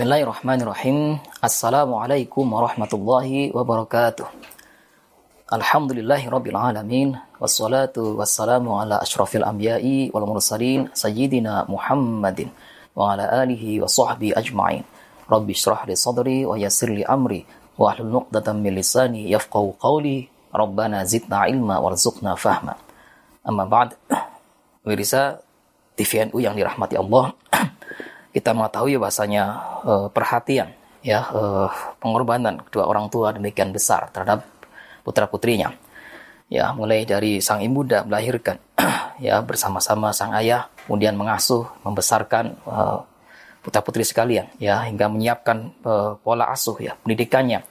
Bismillahirrahmanirrahim. Assalamualaikum warahmatullahi wabarakatuh. Alhamdulillahi rabbil alamin. Wassalatu wassalamu ala ashrafil anbiya'i wal mursalin sayyidina Muhammadin wa ala alihi wa sahbihi ajma'in. Rabbi shrah li sadri wa yassir li amri wa ahlul nuqdatan min lisani yafqahu qawli. Rabbana zidna ilma warzuqna fahma. Amma ba'd. Wirisa TVNU yang dirahmati Allah. Kita mengetahui bahasanya uh, perhatian ya uh, pengorbanan kedua orang tua demikian besar terhadap putra putrinya ya mulai dari sang ibu dan melahirkan ya bersama-sama sang ayah kemudian mengasuh membesarkan uh, putra putri sekalian ya hingga menyiapkan uh, pola asuh ya pendidikannya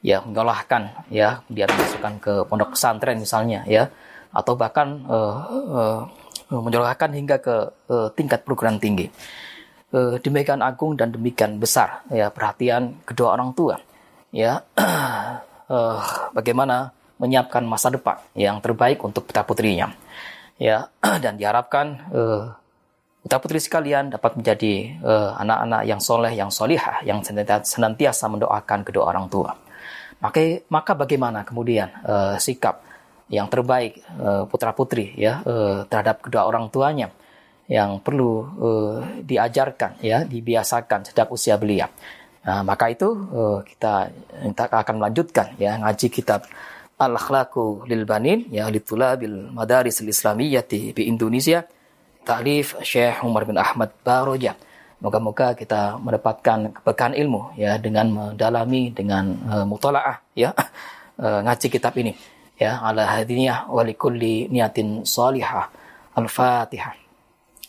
ya mengalahkan ya dia masukkan ke pondok pesantren misalnya ya atau bahkan uh, uh, hingga ke uh, tingkat perguruan tinggi uh, demikian agung dan demikian besar. Ya perhatian kedua orang tua. Ya uh, bagaimana menyiapkan masa depan yang terbaik untuk putra putrinya. Ya dan diharapkan uh, putra putri sekalian dapat menjadi anak-anak uh, yang soleh yang solihah yang senantiasa mendoakan kedua orang tua. Maka maka bagaimana kemudian uh, sikap yang terbaik uh, putra putri ya uh, terhadap kedua orang tuanya yang perlu uh, diajarkan ya dibiasakan sejak usia belia. Nah, maka itu uh, kita kita akan melanjutkan ya ngaji kitab Al Akhlaqu lil Banin ya litulabil Madaris al Islamiyyati di Indonesia Ta'lif Syekh Umar bin Ahmad Baroja. Moga-moga kita mendapatkan keberkahan ilmu ya dengan mendalami dengan uh, mutalaah ya uh, ngaji kitab ini ya ala hadiniyah wa likulli niyatin salihah. Al-Fatihah.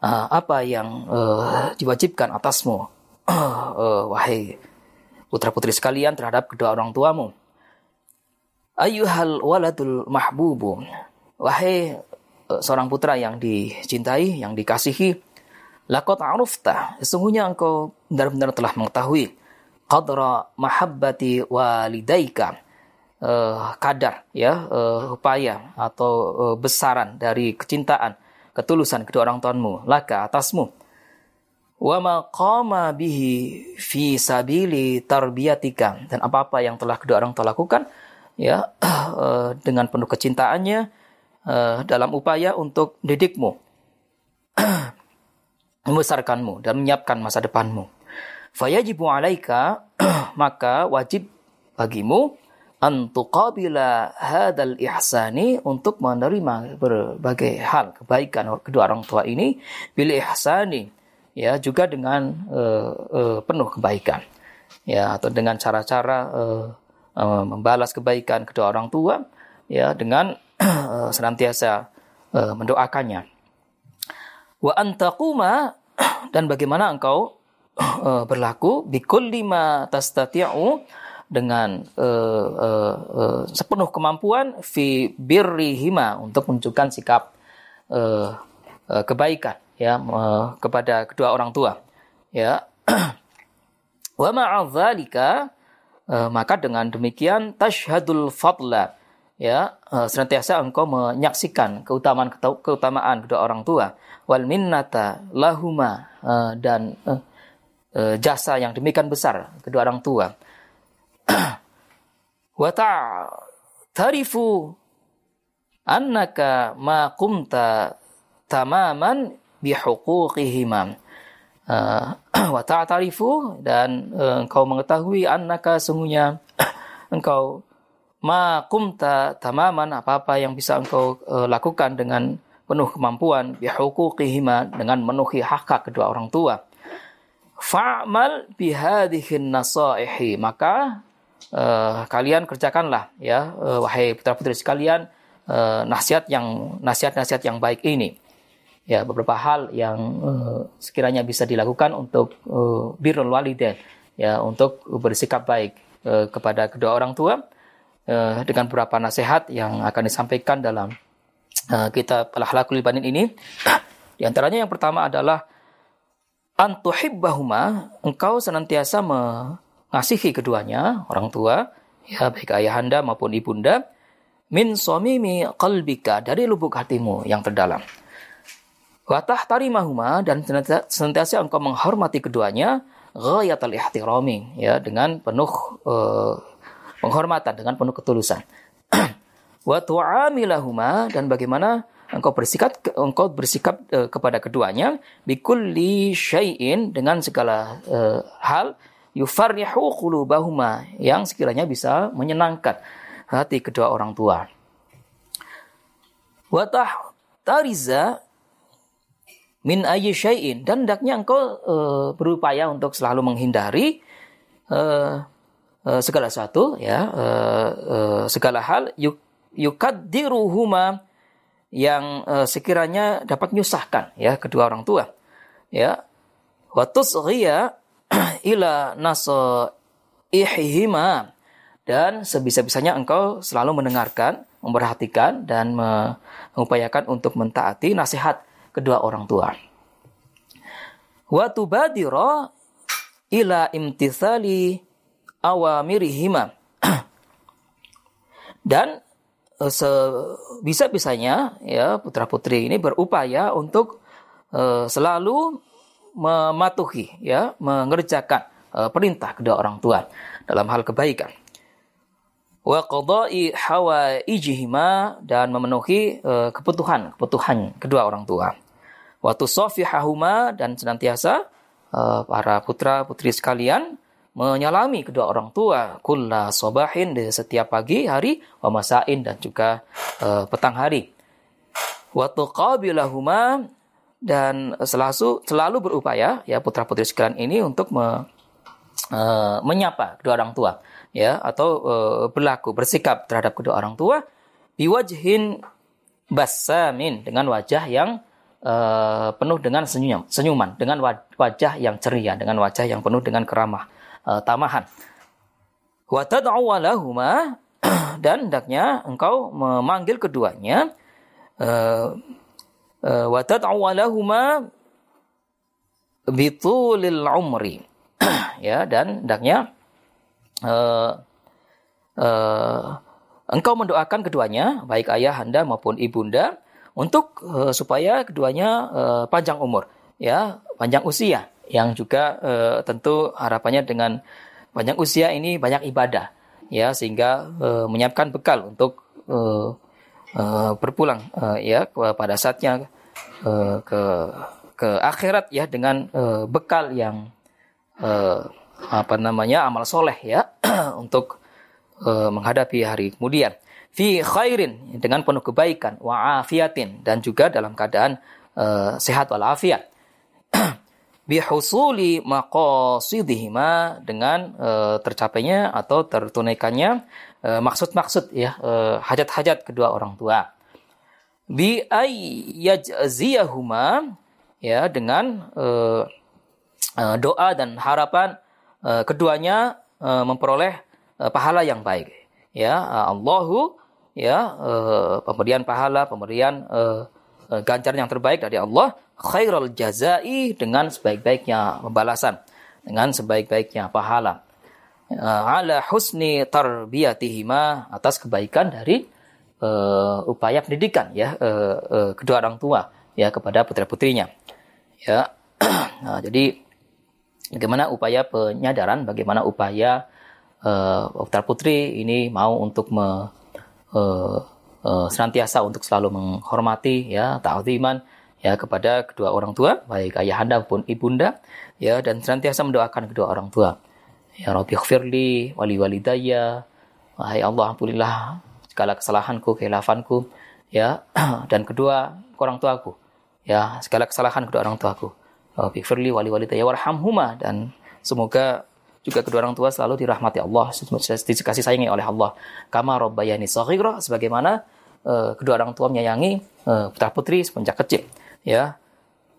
Uh, apa yang uh, diwajibkan atasmu, uh, wahai putra-putri sekalian terhadap kedua orang tuamu. Ayuhal waladul mahbubu, wahai uh, seorang putra yang dicintai, yang dikasihi, lakot arufta, sesungguhnya engkau benar-benar telah mengetahui qadra mahabbati walidaika, uh, kadar ya uh, upaya atau uh, besaran dari kecintaan ketulusan kedua orang tuamu laka atasmu. Wa maqama bihi fi sabili tarbiyatika. Dan apa-apa yang telah kedua orang tua lakukan ya eh, dengan penuh kecintaannya eh, dalam upaya untuk didikmu membesarkanmu dan menyiapkan masa depanmu. Fayajibu alaika maka wajib bagimu antuqabila hadal ihsani untuk menerima berbagai hal kebaikan kedua orang tua ini bil ihsani ya juga dengan uh, uh, penuh kebaikan ya atau dengan cara-cara uh, uh, membalas kebaikan kedua orang tua ya dengan uh, senantiasa uh, mendoakannya. Wa antaquma dan bagaimana engkau uh, berlaku bikulli ma tastati'u dengan uh, uh, uh, sepenuh kemampuan fi birrihima untuk menunjukkan sikap uh, uh, kebaikan ya uh, kepada kedua orang tua ya. Wa ma'adzalika uh, maka dengan demikian tashhadul fadla ya uh, senantiasa engkau menyaksikan keutamaan keutamaan kedua orang tua. Wal minnata lahuma uh, dan uh, uh, jasa yang demikian besar kedua orang tua wa ta'tarifu annaka ma qumta tamaman bihuquqihima. Uh, wa ta'tarifu dan uh, engkau mengetahui annaka sungguhnya engkau ma qumta tamaman apa-apa yang bisa engkau uh, lakukan dengan penuh kemampuan bihuquqihima dengan memenuhi hak kedua orang tua. Fa'mal bihadhihi nasaihi maka uh, kalian kerjakanlah ya uh, wahai putra putri sekalian uh, nasihat yang nasihat-nasihat yang baik ini ya beberapa hal yang uh, sekiranya bisa dilakukan untuk uh, birrul walidain ya untuk bersikap baik uh, kepada kedua orang tua uh, dengan beberapa nasihat yang akan disampaikan dalam uh, kitab Al-Akhlaqul Ibanin ini. Di antaranya yang pertama adalah antuhibbahuma engkau senantiasa mengasihi keduanya orang tua ya baik ayahanda maupun ibunda min somimi qalbika dari lubuk hatimu yang terdalam. Watah tarimahuma dan senantiasa engkau menghormati keduanya ghayatul ihtirami ya dengan penuh uh, penghormatan dengan penuh ketulusan. Wa tu'amilahuma dan bagaimana engkau bersikap engkau bersikap uh, kepada keduanya bikulli syai'in dengan segala uh, hal yufarrihu qulubahuma yang sekiranya bisa menyenangkan hati kedua orang tua. Wa tariza min ayyi syai'in dan hendaknya engkau uh, berupaya untuk selalu menghindari uh, uh, segala sesuatu ya uh, uh, segala hal yuk yukaddiruhuma yang uh, sekiranya dapat menyusahkan ya kedua orang tua. Ya. Wa tusghiya ila ihima dan sebisa-bisanya engkau selalu mendengarkan, memperhatikan dan mengupayakan untuk mentaati nasihat kedua orang tua. Wa tubadira ila imtithali awamirihima. dan Eh, sebisa-bisanya ya putra-putri ini berupaya untuk uh, selalu mematuhi ya mengerjakan uh, perintah kedua orang tua dalam hal kebaikan. Wa qada'i dan memenuhi uh, kebutuhan kebutuhan kedua orang tua. Wa tusafihahuma dan senantiasa uh, para putra-putri sekalian menyalami kedua orang tua kulla sobahin di setiap pagi hari wa masain dan juga petang hari wa tuqabilahuma dan selalu selalu berupaya ya putra putri sekalian ini untuk me, uh, menyapa kedua orang tua ya atau uh, berlaku bersikap terhadap kedua orang tua biwajhin basamin dengan wajah yang uh, penuh dengan senyum senyuman dengan wajah yang ceria dengan wajah yang penuh dengan keramah uh, tamahan. Wa tad'u dan hendaknya engkau memanggil keduanya wa tad'u lahuma bitulil umri. Ya dan hendaknya uh, uh, engkau mendoakan keduanya baik ayah anda maupun ibunda untuk uh, supaya keduanya uh, panjang umur. Ya panjang usia. Yang juga uh, tentu harapannya dengan banyak usia ini banyak ibadah. Ya sehingga uh, menyiapkan bekal untuk uh, uh, berpulang uh, ya pada saatnya uh, ke ke akhirat ya dengan uh, bekal yang uh, apa namanya amal soleh ya untuk uh, menghadapi hari kemudian. Fi khairin dengan penuh kebaikan wa afiatin dan juga dalam keadaan uh, sehat walafiat. Bihusuli maqasidihima dengan uh, tercapainya atau tertunaikannya maksud-maksud ya uh, hajat-hajat kedua orang tua. Bi yajziyahuma ya dengan uh, doa dan harapan keduanya memperoleh pahala yang baik. Ya, Allahu ya pemberian pahala, pemberian uh, yang terbaik dari Allah khairul jazai dengan sebaik-baiknya pembalasan, dengan sebaik-baiknya pahala. Uh, ala husni tarbiyatihima atas kebaikan dari uh, upaya pendidikan ya uh, uh, kedua orang tua ya kepada putra-putrinya. Ya. nah, jadi bagaimana upaya penyadaran, bagaimana upaya uh, putra-putri ini mau untuk me, uh, uh, senantiasa untuk selalu menghormati ya ta'ziman ya kepada kedua orang tua, baik ayahanda maupun ibunda, ya dan senantiasa mendoakan kedua orang tua. Ya Rabbi khfirli wali walidayya, wahai Allah ampunilah segala kesalahanku, kehilafanku, ya. Dan kedua orang tuaku, ya. Segala kesalahan kedua orang tuaku. Rabbi khfirli wali walidayya warhamhuma. Dan semoga juga kedua orang tua selalu dirahmati Allah, dikasih sayangi oleh Allah. Kama rabbayani saghira sebagaimana uh, kedua orang tua menyayangi uh, putra putri semenjak kecil ya.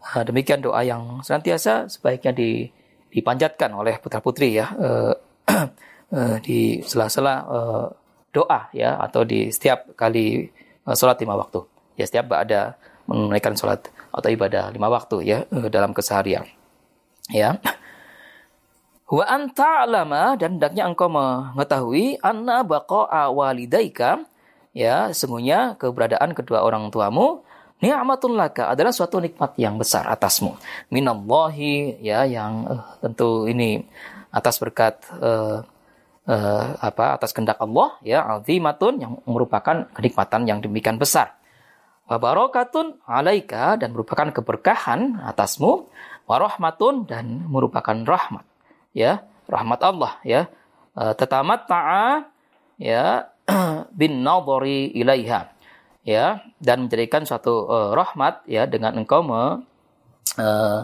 Demikian doa yang senantiasa sebaiknya di dipanjatkan oleh putra putri ya uh, uh, di sela-sela uh, doa ya atau di setiap kali sholat lima waktu. Ya setiap ada menunaikan sholat atau ibadah lima waktu ya dalam keseharian. Ya. Wa anta alama dan hendaknya engkau mengetahui anna baqa'a walidaika. Ya sungguhnya keberadaan kedua orang tuamu ni'matun laka adalah suatu nikmat yang besar atasmu. Minallahi ya yang uh, tentu ini atas berkat uh, uh, apa atas kehendak Allah ya azimatun yang merupakan kenikmatan yang demikian besar. Wabarakatun alaika dan merupakan keberkahan atasmu. Warahmatun dan merupakan rahmat ya rahmat Allah ya. Tetamat ta'a ya bin nadhari ilaiha ya dan menjadikan suatu uh, rahmat ya dengan engkau me, uh,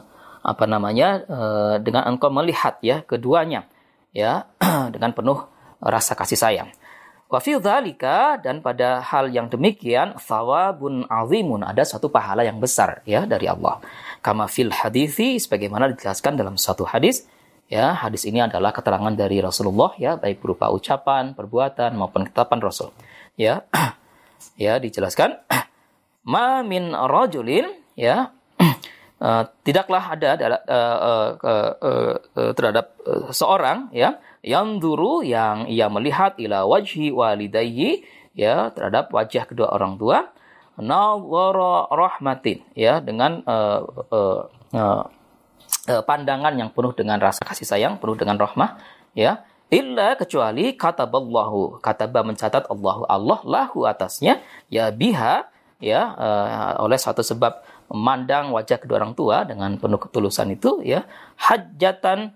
apa namanya uh, dengan engkau melihat ya keduanya ya dengan penuh rasa kasih sayang. Wa fi dan pada hal yang demikian thawabun azimun ada satu pahala yang besar ya dari Allah. Kama fil hadithi sebagaimana dijelaskan dalam satu hadis ya hadis ini adalah keterangan dari Rasulullah ya baik berupa ucapan, perbuatan maupun ketetapan Rasul. Ya ya dijelaskan. Ma min rajulin ya. Uh, tidaklah ada uh, uh, uh, uh, terhadap uh, seorang ya yang duru yang ia melihat ila wajhi walidayhi ya terhadap wajah kedua orang tua. Nawara rahmatin ya dengan uh, uh, uh, pandangan yang penuh dengan rasa kasih sayang penuh dengan rahmah ya illa kecuali kata kataballahu. Kataba mencatat Allahu. Allah lahu atasnya. Ya biha ya uh, oleh satu sebab memandang wajah kedua orang tua dengan penuh ketulusan itu ya hajatan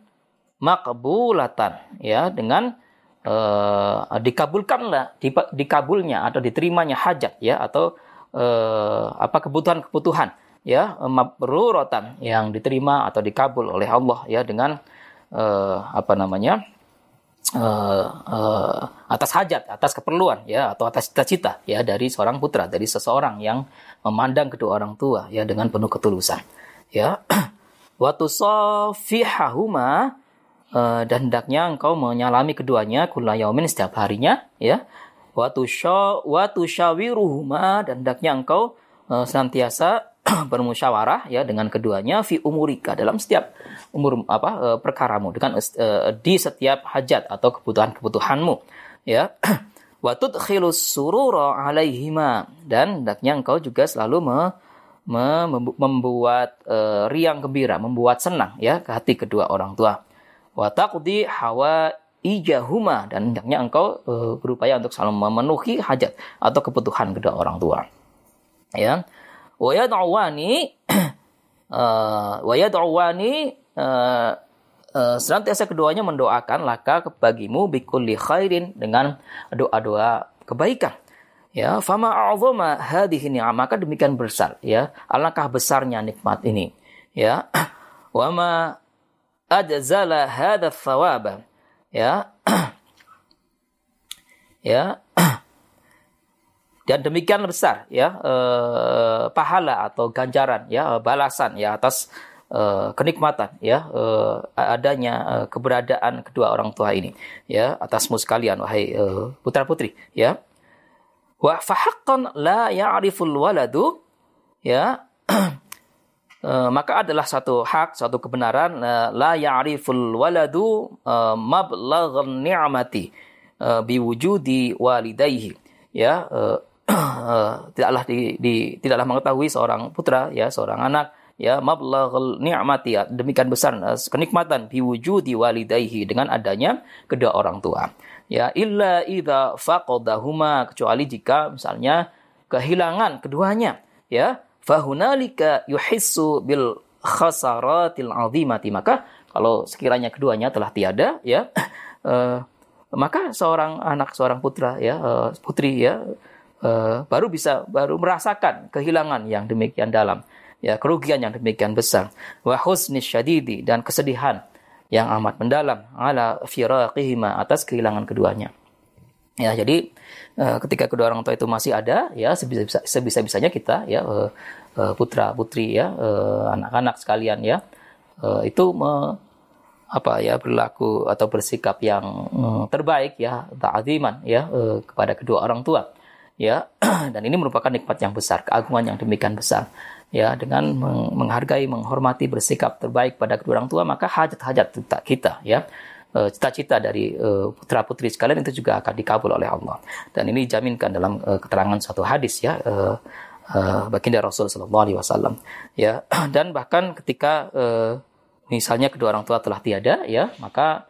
makbulatan ya dengan uh, dikabulkanlah dikabulnya atau diterimanya hajat ya atau uh, apa kebutuhan-kebutuhan ya mabruratan yang diterima atau dikabul oleh Allah ya dengan uh, apa namanya uh, uh, atas hajat, atas keperluan ya atau atas cita-cita ya dari seorang putra, dari seseorang yang memandang kedua orang tua ya dengan penuh ketulusan. Ya. Waktu safihahuma uh, dan hendaknya engkau menyalami keduanya kula yaumin setiap harinya ya. Waktu syaw waktu syawiruhuma dan hendaknya engkau senantiasa bermusyawarah ya dengan keduanya fi umurika dalam setiap umur apa uh, perkaramu dengan uh, di setiap hajat atau kebutuhan-kebutuhanmu ya. Wa tudkhilus surura alaihima dan hendaknya engkau juga selalu me, me, membuat uh, riang gembira membuat senang ya ke hati kedua orang tua. Wa taqdi hawa ijahuma dan hendaknya engkau uh, berupaya untuk selalu memenuhi hajat atau kebutuhan kedua orang tua ya wa yad'uwani wa yad'uwani senantiasa keduanya mendoakan laka bagimu bikulli khairin dengan doa-doa kebaikan. Ya, fama a'zama hadhihi ni'am maka demikian besar ya. Alangkah besarnya nikmat ini. Ya. Wa ma adzala hadha thawaba. Ya. ya dan demikian besar ya eh, pahala atau ganjaran ya balasan ya atas eh, kenikmatan ya eh, adanya eh, keberadaan kedua orang tua ini ya atasmu sekalian wahai eh, putra putri ya. Wa fahaqqan la ya'riful waladu ya. Eh, maka adalah satu hak satu kebenaran eh, la ya'riful waladu eh, mablaghan ni'mati biwujudi walidayhi ya tidaklah di, di tidaklah mengetahui seorang putra ya seorang anak ya mablaghul ni'mati ya, demikian besar uh, kenikmatan biwujudi walidayhi dengan adanya kedua orang tua. Ya illa idza faqadahuma kecuali jika misalnya kehilangan keduanya ya fahunalika yuhissu bil khasaratil azimati maka kalau sekiranya keduanya telah tiada ya uh, maka seorang anak seorang putra ya uh, putri ya uh, baru bisa baru merasakan kehilangan yang demikian dalam. Ya kerugian yang demikian besar. Wa husni dan kesedihan yang amat mendalam ala firaqihima atas kehilangan keduanya. Ya jadi uh, ketika kedua orang tua itu masih ada ya sebisa sebisa bisanya kita ya uh, putra putri ya anak-anak sekalian ya itu me, apa ya berlaku atau bersikap yang mm, terbaik ya ta'ziman ya kepada kedua orang tua ya dan ini merupakan nikmat yang besar keagungan yang demikian besar. Ya dengan menghargai menghormati bersikap terbaik pada kedua orang tua maka hajat-hajat kita ya Eh, cita-cita dari uh, putra putri sekalian itu juga akan dikabul oleh Allah. Dan ini dijaminkan dalam uh, keterangan satu hadis ya baginda Rasul Shallallahu Alaihi Wasallam. Ya dan bahkan ketika misalnya kedua orang tua telah tiada ya maka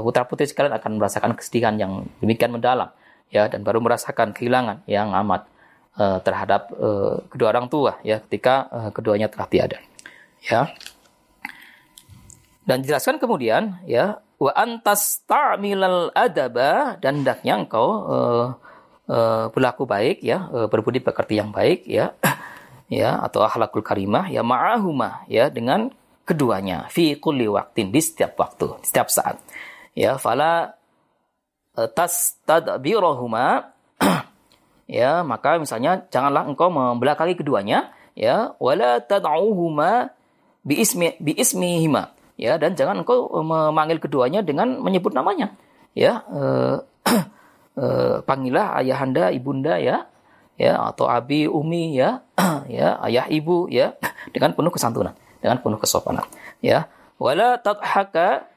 putra putri sekalian akan merasakan kesedihan yang demikian mendalam ya dan baru merasakan kehilangan yang amat uh, terhadap uh, kedua orang tua ya ketika uh, keduanya telah tiada ya. Dan dijelaskan kemudian ya wa antas ta'milal adaba dan hendaknya engkau uh, uh, berlaku baik ya uh, berbudi pekerti yang baik ya ya atau akhlakul karimah ya ma'ahuma ya dengan keduanya fi kulli waktin di setiap waktu di setiap saat ya. Fala tas tadbirahuma ya maka misalnya janganlah engkau membelakangi keduanya ya wala tad'uhuma bi ismi bi ismihima ya dan jangan engkau eh, memanggil keduanya dengan menyebut namanya ya eh, eh, panggillah ayahanda ibunda ya ya atau abi umi ya ya ayah ibu ya dengan penuh kesantunan dengan penuh kesopanan ya. Wala tadhaka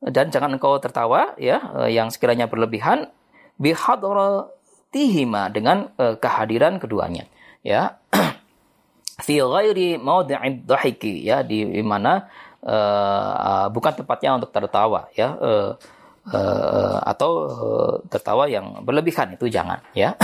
dan jangan engkau tertawa ya eh, yang sekiranya berlebihan bihadratihima dengan eh, kehadiran keduanya ya. Fi ghairi mawdi'id dhahiki ya di mana uh, bukan tempatnya untuk tertawa ya uh, uh, atau uh, tertawa yang berlebihan itu jangan ya.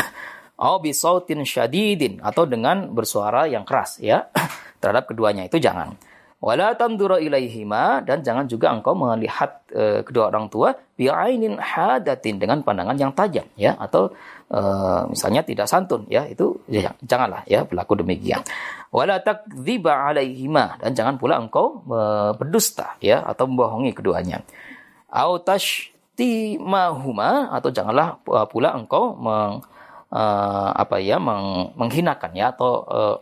Au bisautin syadidin atau dengan bersuara yang keras ya terhadap keduanya itu jangan wala tamdura ilaihima dan jangan juga engkau melihat uh, kedua orang tua bi'ainin hadatin dengan pandangan yang tajam ya. Atau uh, misalnya tidak santun ya. Itu ya, janganlah ya berlaku demikian. Wala takdziba alaihima dan jangan pula engkau berdusta ya atau membohongi keduanya. Au tashtimahuma atau janganlah pula engkau meng, uh, apa ya meng, menghinakan ya atau uh,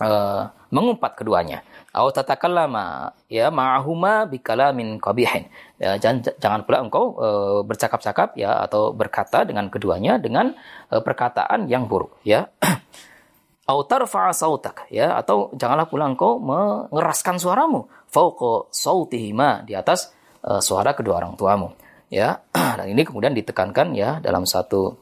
uh, mengumpat keduanya au tatakallama ya ma'ahuma bikalamin qabihin. Ya, jangan jangan pula engkau uh, bercakap-cakap ya atau berkata dengan keduanya dengan uh, perkataan yang buruk ya. Autar sautak ya atau janganlah pula engkau mengeraskan suaramu. Fauqa sautihima di atas uh, suara kedua orang tuamu ya. Dan ini kemudian ditekankan ya dalam satu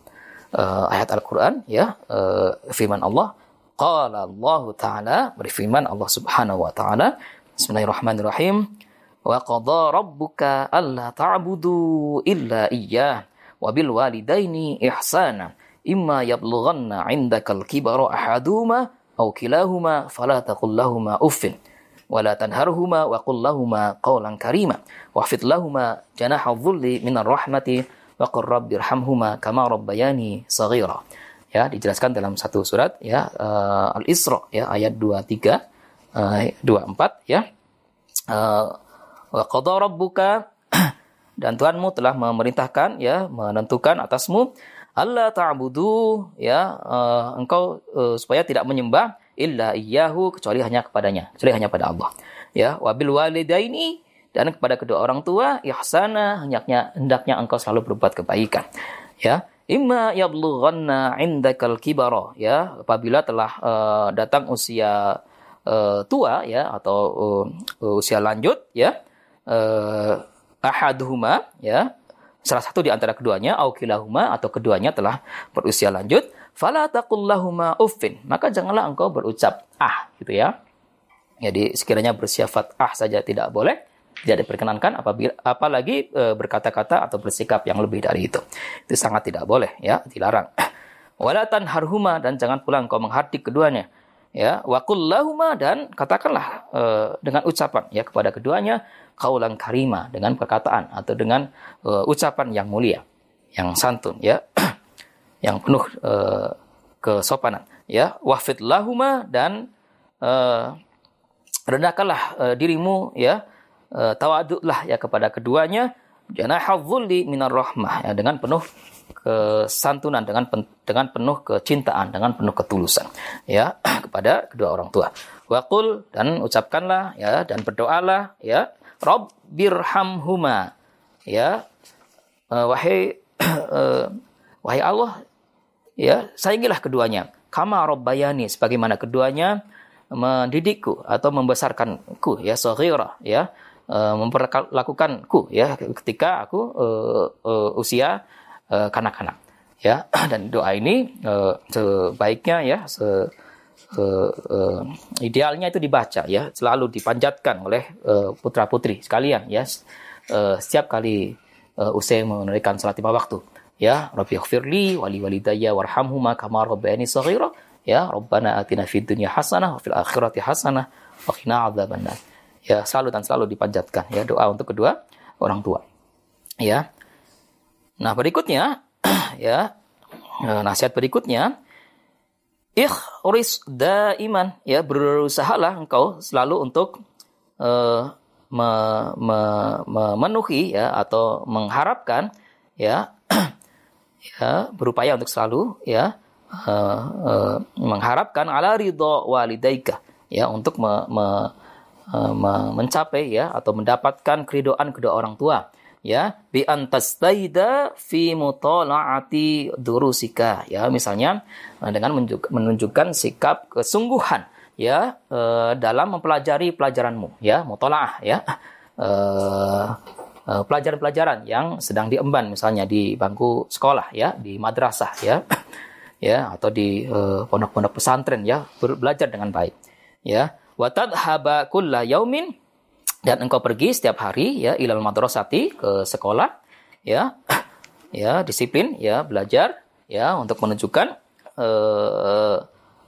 uh, ayat Al-Qur'an ya uh, firman Allah قال الله تعالى برفيمان الله سبحانه وتعالى بسم الله الرحمن الرحيم وقضى ربك ألا تعبدوا إلا إياه وبالوالدين إحسانا إما يبلغن عندك الكبر أحدهما أو كلاهما فلا تقل لهما أف ولا تنهرهما وقل لهما قولا كريما واحفظ لهما جناح الظل من الرحمة وقل رب ارحمهما كما ربياني صغيرا ya dijelaskan dalam satu surat ya uh, Al-Isra ya ayat 23 uh, 24 ya uh, wa qadha rabbuka dan Tuhanmu telah memerintahkan ya menentukan atasmu Allah ta'budu ya uh, engkau uh, supaya tidak menyembah illa iyyahu kecuali hanya kepadanya, kecuali hanya pada Allah. Ya, wabil walidaini dan kepada kedua orang tua ihsana hendaknya hendaknya engkau selalu berbuat kebaikan. Ya, imma yablughanna indakal kibara ya. Apabila telah uh, datang usia uh, tua ya atau uh, usia lanjut ya uh, ahaduhuma ya salah satu di antara keduanya au kilahuma atau keduanya telah berusia lanjut fala taqullahuma uffin. Maka janganlah engkau berucap ah gitu ya. Jadi sekiranya bersifat ah saja tidak boleh tidak diperkenankan apabila apalagi e, berkata-kata atau bersikap yang lebih dari itu. Itu sangat tidak boleh ya dilarang. Walatan harhuma dan jangan pula engkau menghardik keduanya. Ya wakullahuma dan katakanlah e, dengan ucapan ya kepada keduanya kaulan karima dengan perkataan atau dengan uh, ucapan yang mulia, yang santun ya, yang penuh uh, kesopanan. Ya. Wafid lahuma dan uh, rendahkanlah uh, dirimu ya, uh, tawaduklah ya kepada keduanya. Janahadzulli minar rahmah. Ya dengan penuh kesantunan dengan pen, dengan penuh kecintaan dengan penuh ketulusan. Ya kepada kedua orang tua. Waqul dan ucapkanlah ya dan berdoalah ya Rabbirhamhuma ya uh, wahai uh, wahai Allah ya sayangilah keduanya. Kama rabbayani sebagaimana keduanya mendidikku atau membesarkanku ya saghira ya uh, memperlakukanku ya ketika aku uh, uh, usia kanak-kanak ya. Dan doa ini uh, sebaiknya ya se uh, uh, idealnya itu dibaca ya. Selalu dipanjatkan oleh uh, putra putri sekalian ya. Uh, setiap kali uh, usai menunaikan salat lima waktu ya. Rabbi ighfirli wali walidayya warhamhuma kama rabbayani saghira ya. Rabbana atina fid dunya hasanah wa fil akhirati hasanah wa qina adzabannar ya selalu dan selalu dipanjatkan. Ya doa untuk kedua orang tua. Ya. Nah berikutnya ya. Nasihat berikutnya. Ikhris daiman. Ya berusahalah engkau selalu untuk uh, me, me, memenuhi ya atau mengharapkan ya. Ya berupaya untuk selalu ya uh, uh, mengharapkan ala ridho walidaika ya untuk me, me, mencapai ya atau mendapatkan keridoan kedua orang tua ya. Bi antastaida fi mutala'ati durusika ya. Misalnya eh, dengan menunjukkan sikap kesungguhan ya eh, dalam mempelajari pelajaranmu ya mutalaah ya. Eh, pelajaran-pelajaran yang sedang diemban misalnya di bangku sekolah ya di madrasah ya. Ya atau di pondok-pondok pesantren ya. Belajar dengan baik ya wa tadhaba kulla yaumin. Dan engkau pergi setiap hari ya ilal madrasati ke sekolah ya ya disiplin ya belajar ya untuk menunjukkan eh,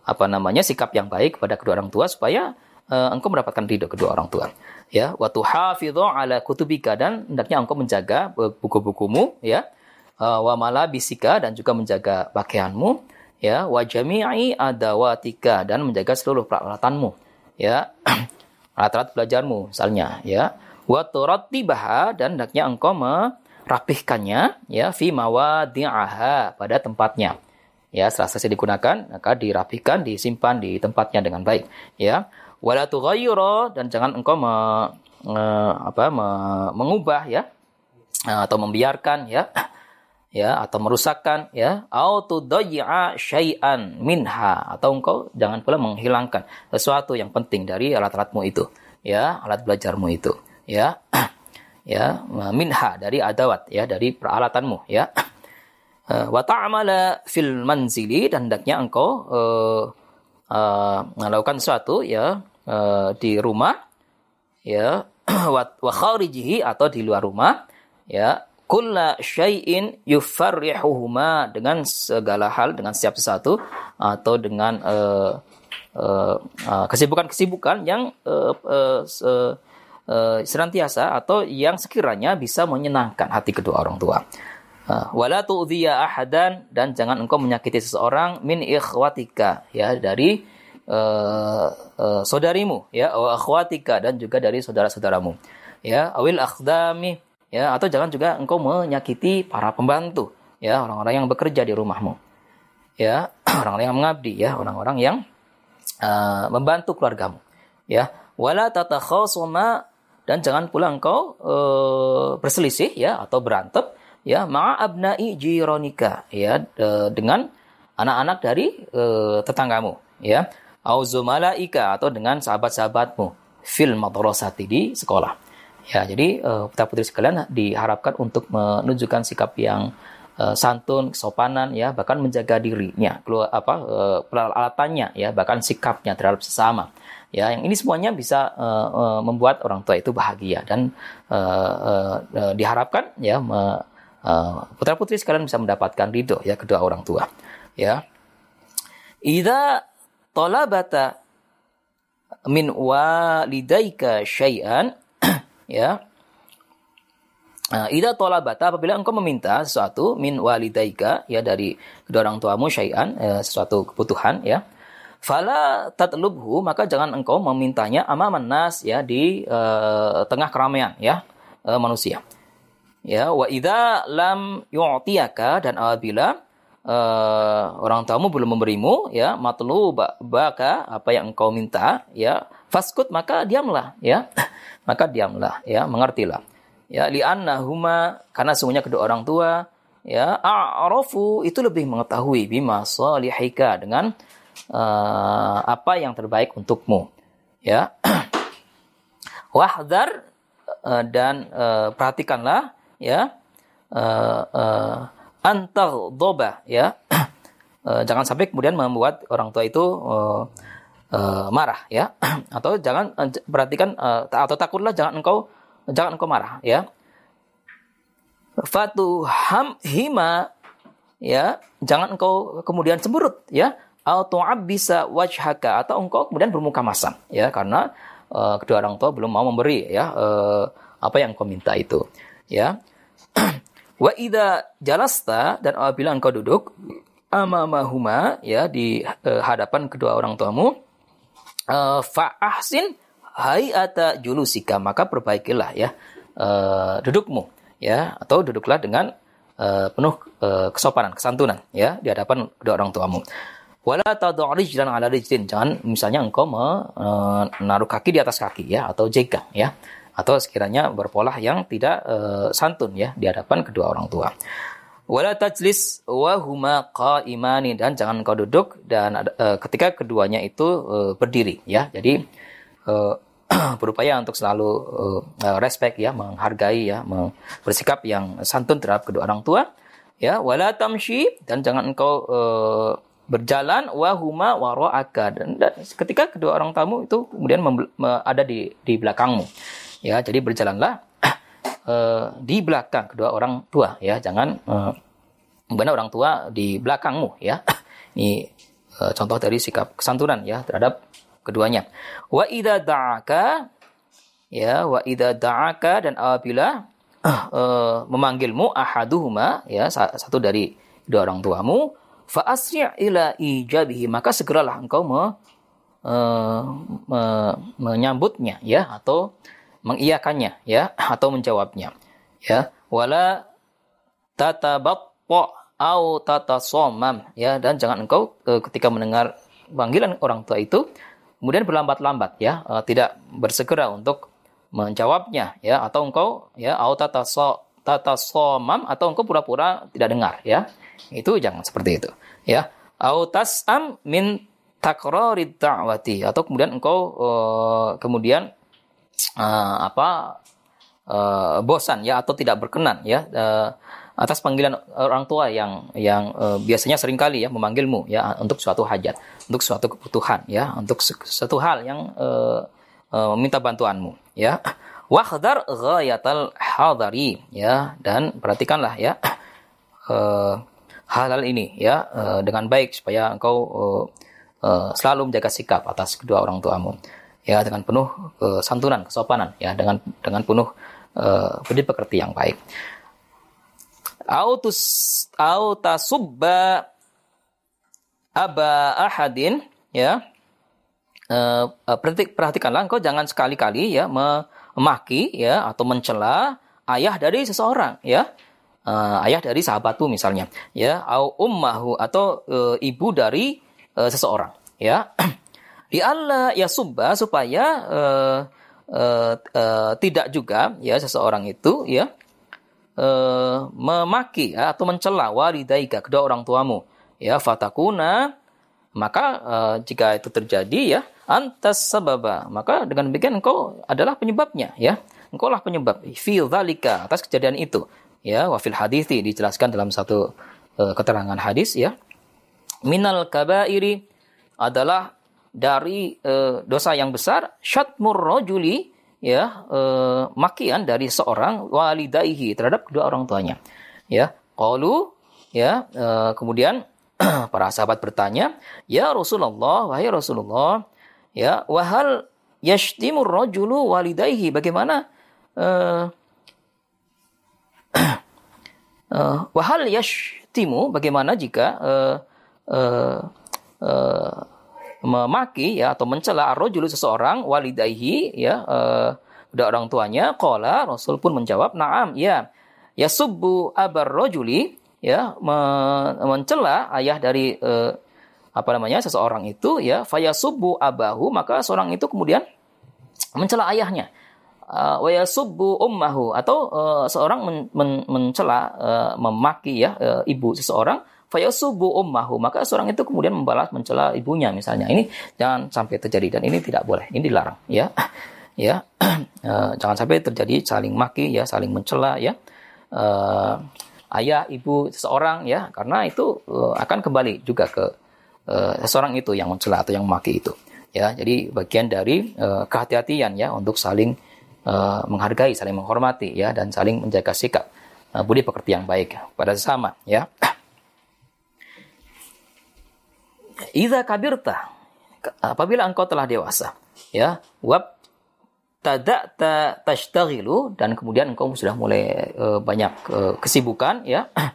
apa namanya sikap yang baik kepada kedua orang tua supaya eh, engkau mendapatkan ridho kedua orang tua. Ya waktu hafidho ala kutubika. Dan hendaknya engkau menjaga buku-bukumu ya uh, wa malabisika. Dan juga menjaga pakaianmu ya wa jami'i adawatika. Dan menjaga seluruh peralatanmu ya. Alat-alat belajarmu misalnya ya. Wa turattibaha dan hendaknya engkau merapihkannya ya fi mawadi'aha pada tempatnya. Ya setelah selesai digunakan maka dirapihkan disimpan di tempatnya dengan baik ya. Wala tughayyira dan jangan engkau me, me, apa me, mengubah ya atau membiarkan ya ya atau merusakkan ya. Atau tudayya syai'an minha. Atau engkau jangan pula menghilangkan sesuatu yang penting dari alat-alatmu itu ya alat belajarmu itu ya. Ya minha dari adawat ya dari peralatanmu ya. Eh, wa ta'amala fil manzili dan hendaknya engkau uh, uh, melakukan sesuatu ya uh, di rumah ya. Wa kharijihi atau di luar rumah ya kulla syai'in yufarrihuhuma dengan segala hal dengan setiap sesuatu atau dengan uh, uh, uh, kesibukan-kesibukan yang uh, uh, uh, senantiasa atau yang sekiranya bisa menyenangkan hati kedua orang tua. Wala tu'dhiya ahadan dan jangan engkau menyakiti seseorang min ikhwatika ya dari uh, uh, saudarimu ya wa akhwatika dan juga dari saudara-saudaramu ya awil akhdami ya atau jangan juga engkau menyakiti para pembantu ya orang-orang yang bekerja di rumahmu. Ya orang-orang yang mengabdi ya orang-orang yang uh, membantu keluargamu. Ya wala tatakhasuma dan jangan pula engkau uh, berselisih ya atau berantem ya ma'a abna'i jironika ya dengan anak-anak dari uh, tetanggamu ya auzumalaika atau dengan sahabat-sahabatmu fil madrasati di sekolah Ya, jadi uh, putra putri sekalian diharapkan untuk menunjukkan sikap yang uh, santun, kesopanan, ya, bahkan menjaga dirinya, keluar apa uh, peralatannya, ya, bahkan sikapnya terhadap sesama. Ya, yang ini semuanya bisa uh, uh, membuat orang tua itu bahagia dan uh, uh, uh, diharapkan ya uh, putra putri sekalian bisa mendapatkan ridho ya kedua orang tua. Ya, ida tolabata min walidaika syai'an ya. Nah, ida tolabata apabila engkau meminta sesuatu min walidaika ya dari kedua orang tuamu syai'an ya, sesuatu kebutuhan ya. Fala tatlubhu maka jangan engkau memintanya amaman nas ya di uh, tengah keramaian ya uh, manusia. Ya wa idza lam yu'tiyaka dan apabila uh, orang tuamu belum memberimu ya matlu baka apa yang engkau minta ya faskut maka diamlah ya. Maka diamlah ya mengertilah. Ya huma karena semuanya kedua orang tua ya a'rafu itu lebih mengetahui bima salihika dengan uh, apa yang terbaik untukmu ya. Wahdar uh, dan uh, perhatikanlah ya uh, uh, antar doba ya. Uh, jangan sampai kemudian membuat orang tua itu uh, uh, marah ya. Atau jangan uh, perhatikan uh, atau takutlah jangan engkau jangan engkau marah ya. Fatuham hima ya. Jangan engkau kemudian cemberut ya. Atau bisa wajhaka atau engkau kemudian bermuka masam ya. Karena uh, kedua orang tua belum mau memberi ya uh, apa yang kau minta itu ya wa ida jalasta dan apabila engkau duduk amamahuma ya di uh, hadapan kedua orang tuamu uh, fa ahsin hayata julusika maka perbaikilah ya uh, dudukmu ya atau duduklah dengan uh, penuh uh, kesopanan kesantunan ya di hadapan kedua orang tuamu Wala dan ala rijlin. Jangan misalnya engkau menaruh kaki di atas kaki ya atau jegang ya atau sekiranya berpola yang tidak uh, santun ya di hadapan kedua orang tua. Wala tajlis wa huma qaimani dan jangan engkau duduk dan uh, ketika keduanya itu uh, berdiri ya. Jadi uh, berupaya untuk selalu uh, respect ya, menghargai ya, bersikap yang santun terhadap kedua orang tua ya. Wala tamshi dan jangan engkau uh, berjalan wahuma waro'aka dan, dan ketika kedua orang tamu itu kemudian ada di di belakangmu ya jadi berjalanlah uh, di belakang kedua orang tua ya. Jangan uh, benar orang tua di belakangmu ya. Ini uh, contoh dari sikap kesantunan ya terhadap keduanya. Wa idza da'aka ya wa idza da'aka dan apabila uh, memanggilmu ahaduhuma ya satu dari kedua orang tuamu Fa'asri' ila ijabihi maka segeralah engkau me, uh, me, menyambutnya ya atau mengiyakannya ya atau menjawabnya ya wala tatabatta au tatasomam ya dan jangan engkau uh, ketika mendengar panggilan orang tua itu kemudian berlambat-lambat ya uh, tidak bersegera untuk menjawabnya ya atau engkau ya au tataso tatasomam atau engkau pura-pura tidak dengar ya itu jangan seperti itu. Ya. Au tas'am min takrarid da'wati atau kemudian engkau uh, kemudian uh, apa uh, bosan ya atau tidak berkenan ya uh, atas panggilan orang tua yang yang uh, biasanya sering kali ya memanggilmu ya untuk suatu hajat, untuk suatu kebutuhan ya, untuk suatu hal yang uh, uh, bantuanmu ya. Wahdar ghayatal hadari ya dan perhatikanlah ya uh, hal-hal ini ya uh, dengan baik supaya engkau uh, uh, selalu menjaga sikap atas kedua orang tuamu ya dengan penuh kesantunan kesopanan ya dengan dengan penuh uh, budi pekerti yang baik. Autus autasubba aba ahadin ya uh, perhatikanlah engkau jangan sekali-kali ya memaki ya atau mencela ayah dari seseorang ya. Uh, ayah dari sahabatmu misalnya ya au ummahu atau uh, ibu dari uh, seseorang ya di Allah ya subba supaya uh, uh, uh, tidak juga ya seseorang itu ya uh, memaki ya, atau mencela walidaika kedua orang tuamu. Ya fatakuna maka uh, jika itu terjadi ya antas sababa maka dengan demikian engkau adalah penyebabnya ya. Engkau lah penyebab fil dzalika atas kejadian itu ya. Wafil hadithi dijelaskan dalam satu uh, keterangan hadis ya. Minal kabairi adalah dari uh, dosa yang besar syatmur rojuli ya uh, makian dari seorang walidaihi terhadap kedua orang tuanya. Ya qalu ya uh, kemudian para sahabat bertanya ya Rasulullah wahai Rasulullah ya wahal yashtimur rajulu walidaihi? Bagaimana uh, Uh, wahal yashtimu? Bagaimana jika uh, uh, uh, memaki ya atau mencela arrojulu seseorang walidaihi ya udah orang tuanya. Qala Rasul pun menjawab na'am ya. Yasubbu abar rojuli ya mencela ayah dari uh, apa namanya seseorang itu ya. Fayasubbu abahu maka seorang itu kemudian mencela ayahnya. Uh, wa yasubbu ummahu atau uh, seorang men, men, mencela uh, memaki ya uh, ibu seseorang fayasubu ummahu. Maka seorang itu kemudian membalas mencela ibunya misalnya. Ini jangan sampai terjadi dan ini tidak boleh. Ini dilarang ya. Ya. Uh, jangan sampai terjadi saling maki ya saling mencela ya. Uh, ayah ibu seseorang ya. Karena itu uh, akan kembali juga ke uh, seseorang itu yang mencela atau yang memaki itu ya. Jadi bagian dari uh, kehati-hatian ya untuk saling uh, menghargai saling menghormati ya dan saling menjaga sikap uh, budi pekerti yang baik. Pada sesama ya Iza kabirta apabila engkau telah dewasa ya wab tada'ta tashtaghilu dan kemudian engkau sudah mulai uh, banyak uh, kesibukan ya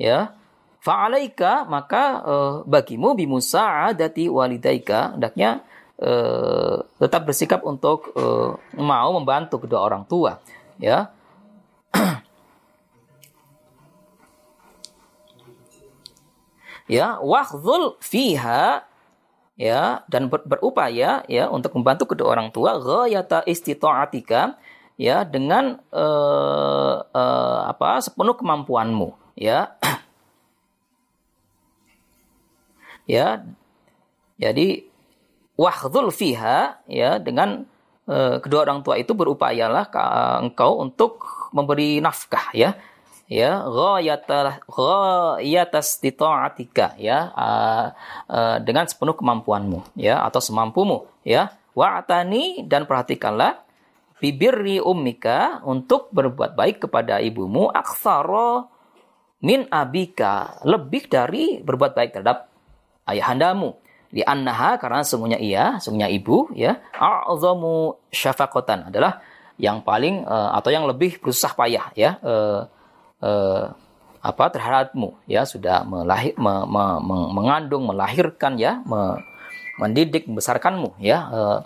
ya fa'alaika maka uh, bagimu bimusa'adati walidaika hendaknya uh, tetap bersikap untuk uh, mau membantu kedua orang tua ya ya wahzul fiha. Ya dan ber, berupaya ya untuk membantu kedua orang tua ghayata istita'atika ya dengan uh, uh, apa sepenuh kemampuanmu ya. Ya jadi wahzul fiha ya dengan uh, kedua orang tua itu berupayalah engkau untuk memberi nafkah ya ya ghayatas ya uh, uh, dengan sepenuh kemampuanmu ya atau semampumu ya. Wa'tani dan perhatikanlah bibirri ummika untuk berbuat baik kepada ibumu aktsara min abika lebih dari berbuat baik terhadap ayahandamu. Di annaha karena semuanya ia semuanya ibu ya a'zamu syafaqatan adalah yang paling uh, atau yang lebih berusaha payah ya uh, uh, apa terhadapmu ya. Sudah melahir me, me, me, mengandung melahirkan ya. Me, mendidik membesarkanmu ya. Uh,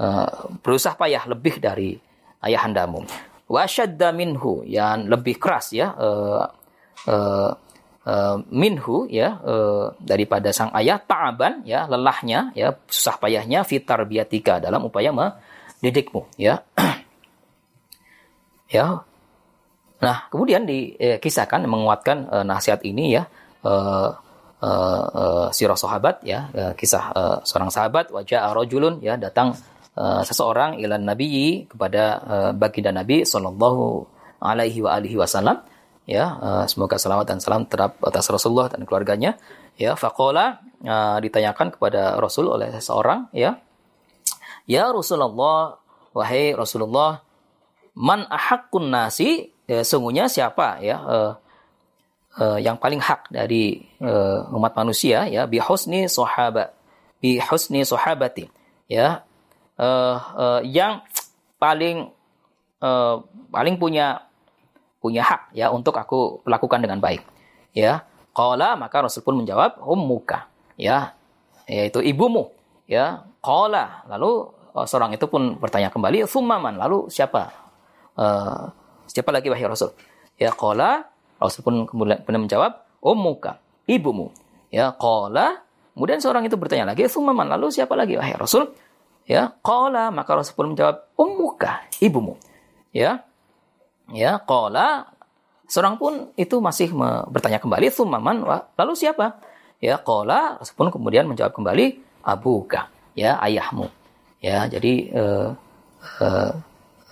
uh, berusaha payah lebih dari ayahandamu. Wasyadda minhu yang lebih keras ya. Uh, uh, uh, minhu ya uh, daripada sang ayah ta'aban ya lelahnya ya susah payahnya fitar biatika dalam upaya mendidikmu ya. Ya Nah, kemudian dikisahkan menguatkan uh, nasihat ini ya uh, uh, uh, sirah sahabat ya uh, kisah uh, seorang sahabat wajah rojulun ya datang uh, seseorang ilan nabi kepada uh, baginda nabi sallallahu alaihi wa alihi wasallam ya uh, semoga selamat dan salam terap atas Rasulullah dan keluarganya ya. Faqala uh, ditanyakan kepada Rasul oleh seseorang ya ya Rasulullah wahai Rasulullah man ahakkun nasi ya, sungguhnya siapa ya uh, uh, yang paling hak dari uh, umat manusia ya bi husni sahabat bi husni sahabati ya uh, uh, yang paling uh, paling punya punya hak ya untuk aku lakukan dengan baik ya. Qala maka Rasul pun menjawab ummuka ya yaitu ibumu ya. Qala lalu seorang itu pun bertanya kembali summaman lalu siapa Siapa lagi wahai Rasul? Ya qala Rasul pun kemudian menjawab, ummuka, ibumu. Ya qala kemudian seorang itu bertanya lagi, "Tsumman lalu siapa lagi wahai Rasul?" Ya qala maka Rasul pun menjawab, ummuka, ibumu. Ya. Ya qala seorang pun itu masih bertanya kembali, "Tsumman lalu siapa?" Ya qala Rasul pun kemudian menjawab kembali, "Abuka." Ya ayahmu. Ya, jadi uh,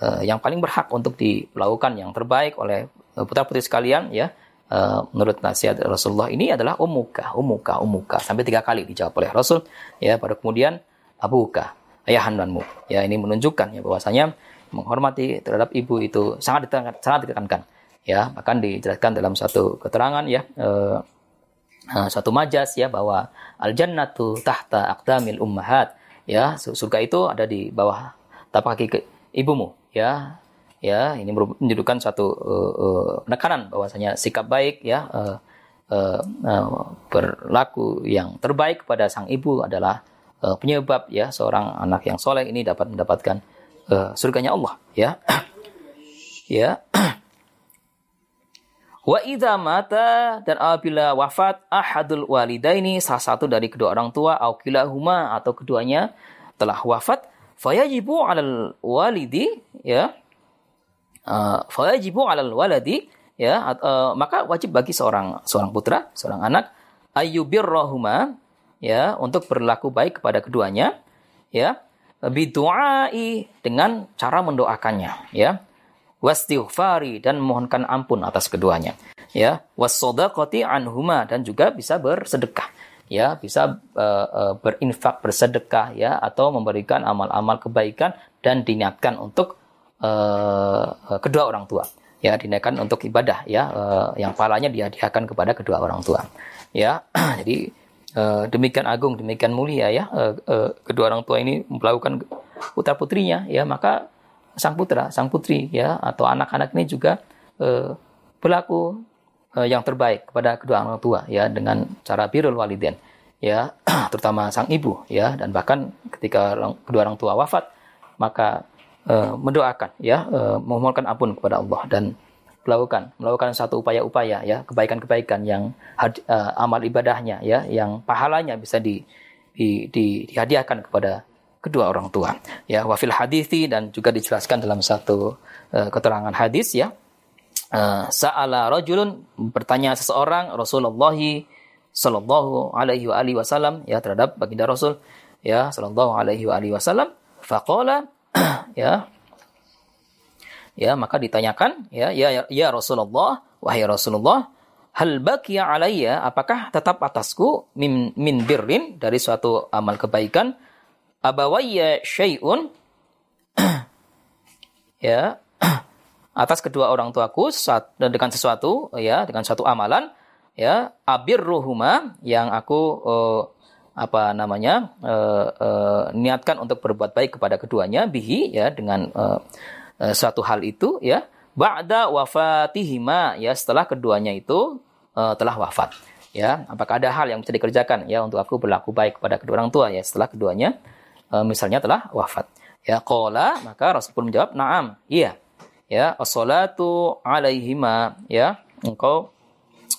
uh, yang paling berhak untuk dilakukan yang terbaik oleh uh, putra-putri sekalian ya. Uh, menurut nasihat Rasulullah ini adalah umuka, umuka, umuka sampai tiga kali dijawab oleh Rasul ya. Pada kemudian abuka ayahandanmu ya ini menunjukkan ya bahwasanya menghormati terhadap ibu itu sangat ditekankan, sangat ditekankan ya. Bahkan dijelaskan dalam satu keterangan ya uh, satu majas ya bahwa al jannatu tahta aqdamil ummahat ya. Surga itu ada di bawah tapak kaki ibumu ya ya ini menunjukkan satu uh, uh, penekanan bahwasanya sikap baik ya uh, uh, uh, berlaku yang terbaik kepada sang ibu adalah uh, penyebab ya seorang anak yang soleh ini dapat mendapatkan uh, surganya Allah ya. Ya. Wa idza mata dan apabila wafat ahadul walidaini salah satu dari kedua orang tua au kilahuma atau keduanya telah wafat fayajibu 'alal walidi ya. uh, fayajibu 'alal waladi ya. uh, maka wajib bagi seorang seorang putra seorang anak ayyubirrahuma ya untuk berlaku baik kepada keduanya ya. Bidu'ai dengan cara mendoakannya ya. Wastighfari dan mohonkan ampun atas keduanya ya. Wasodakoti anhuma dan juga bisa bersedekah ya bisa uh, uh, berinfak bersedekah ya atau memberikan amal-amal kebaikan dan diniatkan untuk uh, kedua orang tua. Ya diniatkan untuk ibadah ya uh, yang palanya dihadiahkan kepada kedua orang tua. Ya jadi uh, demikian agung demikian mulia ya uh, uh, kedua orang tua ini melakukan putra putrinya ya maka sang putra, sang putri ya atau anak-anak ini juga eh, berlaku yang terbaik kepada kedua orang tua ya dengan cara birrul waliden ya terutama sang ibu ya dan bahkan ketika orang, kedua orang tua wafat maka eh, mendoakan ya eh, memohonkan ampun kepada Allah dan melakukan melakukan satu upaya-upaya ya kebaikan-kebaikan yang uh, amal ibadahnya ya yang pahalanya bisa di, di, di dihadiahkan kepada kedua orang tua. Ya, wafil hadithi dan juga dijelaskan dalam satu uh, keterangan hadis ya. Uh, Sa'ala rajulun bertanya seseorang Rasulullah sallallahu alaihi wa alihi wasallam ya terhadap baginda Rasul ya sallallahu alaihi wa alihi wasallam. Faqala ya ya maka ditanyakan ya ya ya Rasulullah wahai Rasulullah hal baqiya alayya apakah tetap atasku min min birrin dari suatu amal kebaikan? Abawayya syai'un ya atas kedua orang tuaku saat, dengan sesuatu ya dengan satu amalan ya abirruhuma yang aku uh, apa namanya uh, uh, niatkan untuk berbuat baik kepada keduanya bihi ya dengan uh, uh, suatu hal itu ya ba'da wafatihima ya setelah keduanya itu uh, telah wafat ya apakah ada hal yang bisa dikerjakan ya untuk aku berlaku baik kepada kedua orang tua ya setelah keduanya uh, misalnya telah wafat. Ya qala maka Rasul pun menjawab, "Na'am." Iya. Ya, as-salatu alaihima. Ya. Engkau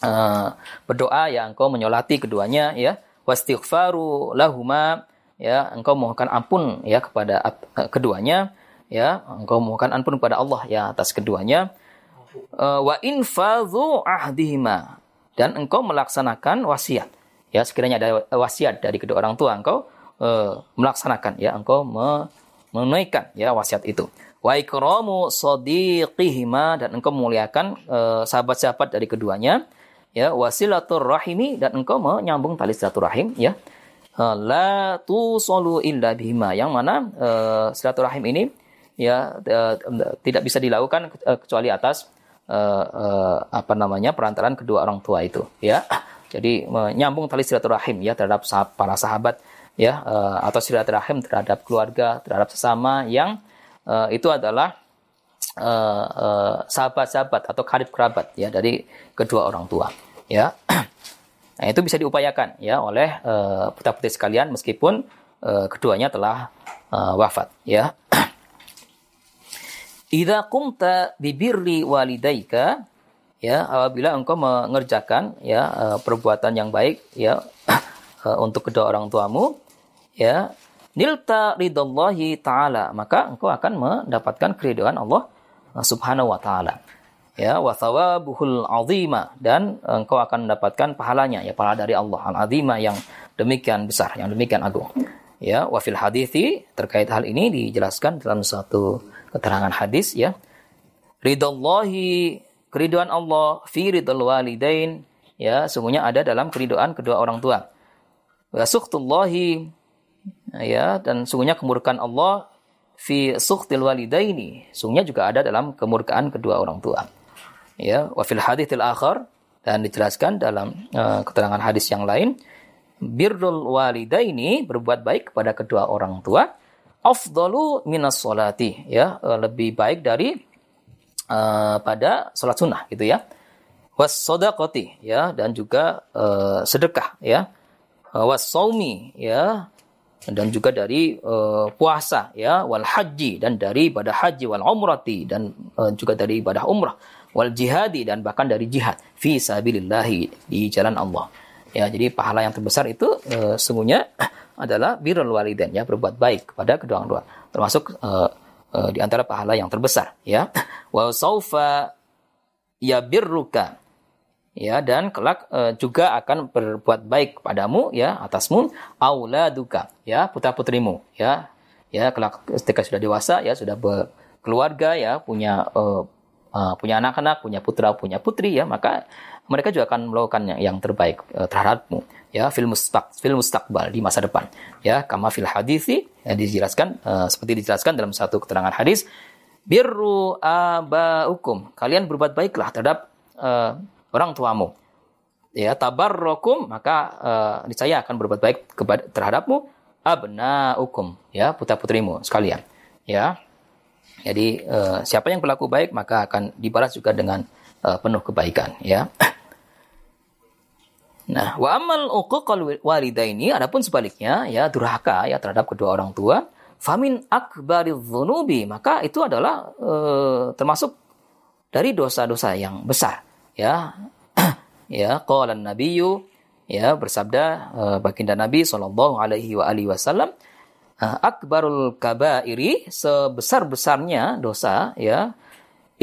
uh, berdoa ya engkau menyolati keduanya ya. Wastighfaru lahuma. Ya engkau mohonkan ampun ya kepada uh, keduanya. Ya engkau mohonkan ampun kepada Allah ya atas keduanya. Uh, wa infadhu ahdihima. Dan engkau melaksanakan wasiat. Ya sekiranya ada wasiat dari kedua orang tua engkau uh, melaksanakan ya engkau menunaikan ya wasiat itu wa ikramu sadiqihima dan engkau memuliakan uh, sahabat-sahabat dari keduanya ya wasilatur rahimi dan engkau menyambung tali silaturahim ya. Uh, la tusallu illa bihima yang mana uh, silaturahim ini ya tidak bisa dilakukan kecuali atas uh, uh, apa namanya perantaraan kedua orang tua itu ya. Jadi menyambung tali silaturahim ya terhadap para sahabat ya uh, atau silaturahim terhadap keluarga, terhadap sesama yang uh, itu adalah sahabat-sahabat uh, uh, atau karib kerabat ya dari kedua orang tua ya. Nah, itu bisa diupayakan ya oleh uh, putra-putri sekalian meskipun uh, keduanya telah uh, wafat ya. Idza qumta bibirri walidaika ya apabila engkau mengerjakan ya perbuatan yang baik ya untuk kedua orang tuamu ya nilta ridallahi taala maka engkau akan mendapatkan keridhaan Allah Subhanahu wa taala. Ya wa thawabuhul azima dan engkau akan mendapatkan pahalanya ya pahala dari Allah al azima yang demikian besar yang demikian agung. Ya wa fil hadithi terkait hal ini dijelaskan dalam satu keterangan hadis ya. Ridallahi keridhaan Allah fi ridal walidain ya sungguhnya ada dalam keridhaan kedua orang tua. Wa sukhtullahi ya dan sungguhnya kemurkaan Allah fi sukhtil walidaini. Sungguhnya juga ada dalam kemurkaan kedua orang tua. Ya wa fil haditsil akhar dan dijelaskan dalam uh, keterangan hadis yang lain birrul walidaini berbuat baik kepada kedua orang tua afdalu minas solati ya uh, lebih baik dari uh, pada sholat sunnah gitu ya. Was sodakoti ya dan juga uh, sedekah ya. Was saumi ya dan juga dari uh, puasa ya wal haji dan dari ibadah haji wal umrati dan uh, juga dari ibadah umrah wal jihadi dan bahkan dari jihad fi sabilillahi di jalan Allah. Ya, jadi pahala yang terbesar itu uh, sungguhnya adalah birrul walidain ya berbuat baik kepada kedua orang tua. Termasuk uh, uh, di antara pahala yang terbesar ya. Wa saufa ya birruka ya dan kelak e, juga akan berbuat baik padamu ya atasmu. Auladuka ya putra putrimu ya. Ya kelak ketika sudah dewasa ya sudah berkeluarga ya punya e, uh, punya anak-anak punya putra punya putri ya maka mereka juga akan melakukan yang, yang terbaik e, terhadapmu ya film mustak film mustakbal di masa depan ya. Kama fil hadisi ya, dijelaskan e, seperti dijelaskan dalam satu keterangan hadis birru abaukum. Kalian berbuat baiklah terhadap uh, orang tuamu. Ya, tabarrokum maka uh, akan berbuat baik kepada terhadapmu abnaukum ya putra-putrimu sekalian. Ya. Jadi uh, siapa yang berlaku baik maka akan dibalas juga dengan uh, penuh kebaikan ya. Nah, wa amal uquqal walidaini adapun sebaliknya ya durhaka ya terhadap kedua orang tua, famin akbariz dzunubi, maka itu adalah uh, termasuk dari dosa-dosa yang besar ya. Ya qala nabiyyu ya bersabda uh, baginda Nabi sallallahu alaihi wa alihi wasallam uh, akbarul kabairi sebesar-besarnya dosa ya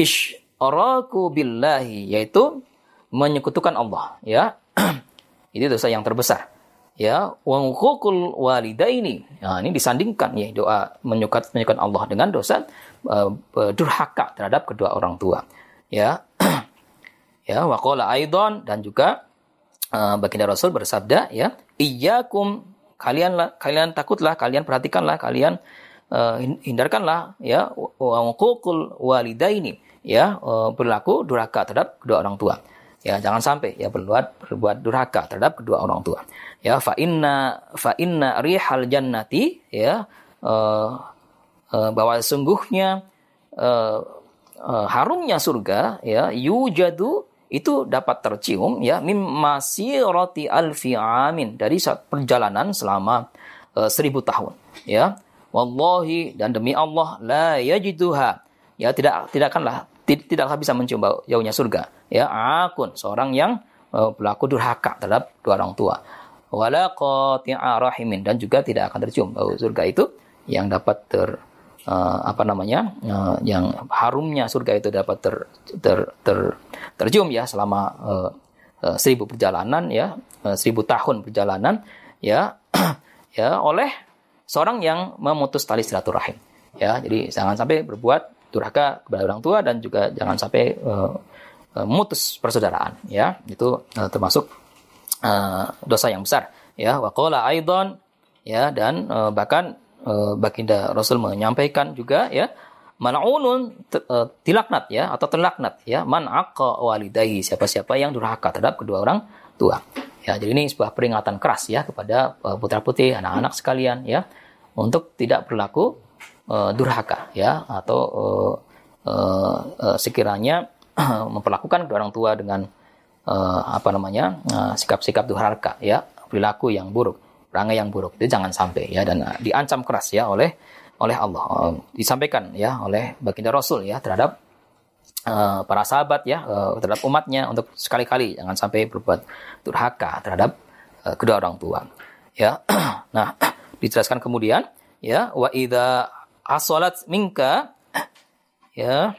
isyraku billahi yaitu menyekutukan Allah ya. Ini dosa yang terbesar ya. Wangkukul walidaini. Nah, ini disandingkan ya doa menyukat menyukat Allah dengan dosa uh, durhaka terhadap kedua orang tua ya ya waqala aidon dan juga uh, baginda Rasul bersabda ya iyyakum kalian kalian takutlah kalian perhatikanlah kalian uh, hindarkanlah ya waqul walidaini ya uh, berlaku durhaka terhadap kedua orang tua. Ya jangan sampai ya berbuat berbuat durhaka terhadap kedua orang tua. Ya fa inna fa inna rihal jannati ya uh, uh, bahwa sungguhnya uh, uh, harumnya surga ya yujadu itu dapat tercium ya mim masirati alfi amin. Dari perjalanan selama uh, seribu tahun ya. Wallahi dan demi Allah la yajiduha. Ya tidak tidak akanlah tidaklah bisa mencium bau jauhnya surga ya. Akun seorang yang uh, berlaku durhaka terhadap dua orang tua. Wala qati'a rahimin. Dan juga tidak akan tercium bau surga itu yang dapat ter uh, apa namanya uh, yang harumnya surga itu dapat ter, ter, ter, tercium ya selama uh, uh, seribu perjalanan ya uh, seribu tahun perjalanan ya ya oleh seorang yang memutus tali silaturahim. Ya jadi jangan sampai berbuat durhaka kepada orang tua dan juga jangan sampai uh, memutus persaudaraan ya. Itu uh, termasuk uh, dosa yang besar ya. Waqala aidon ya dan uh, bahkan baginda Rasul menyampaikan juga ya mal'unun uh, tilaknat ya atau terlaknat ya man aqa walidayhi siapa-siapa yang durhaka terhadap kedua orang tua. Ya, jadi ini sebuah peringatan keras ya kepada uh, putra-putri, anak-anak sekalian ya untuk tidak berlaku uh, durhaka ya atau uh, uh, sekiranya memperlakukan kedua orang tua dengan uh, apa namanya sikap-sikap uh, durhaka ya perilaku yang buruk perangai yang buruk itu jangan sampai ya. Dan uh, diancam keras ya oleh oleh Allah. Uh, disampaikan ya oleh baginda Rasul ya terhadap uh, para sahabat ya uh, terhadap umatnya untuk sekali-kali. Jangan sampai berbuat durhaka terhadap uh, kedua orang tua ya. Nah dijelaskan kemudian ya wa idza asalat minka ya.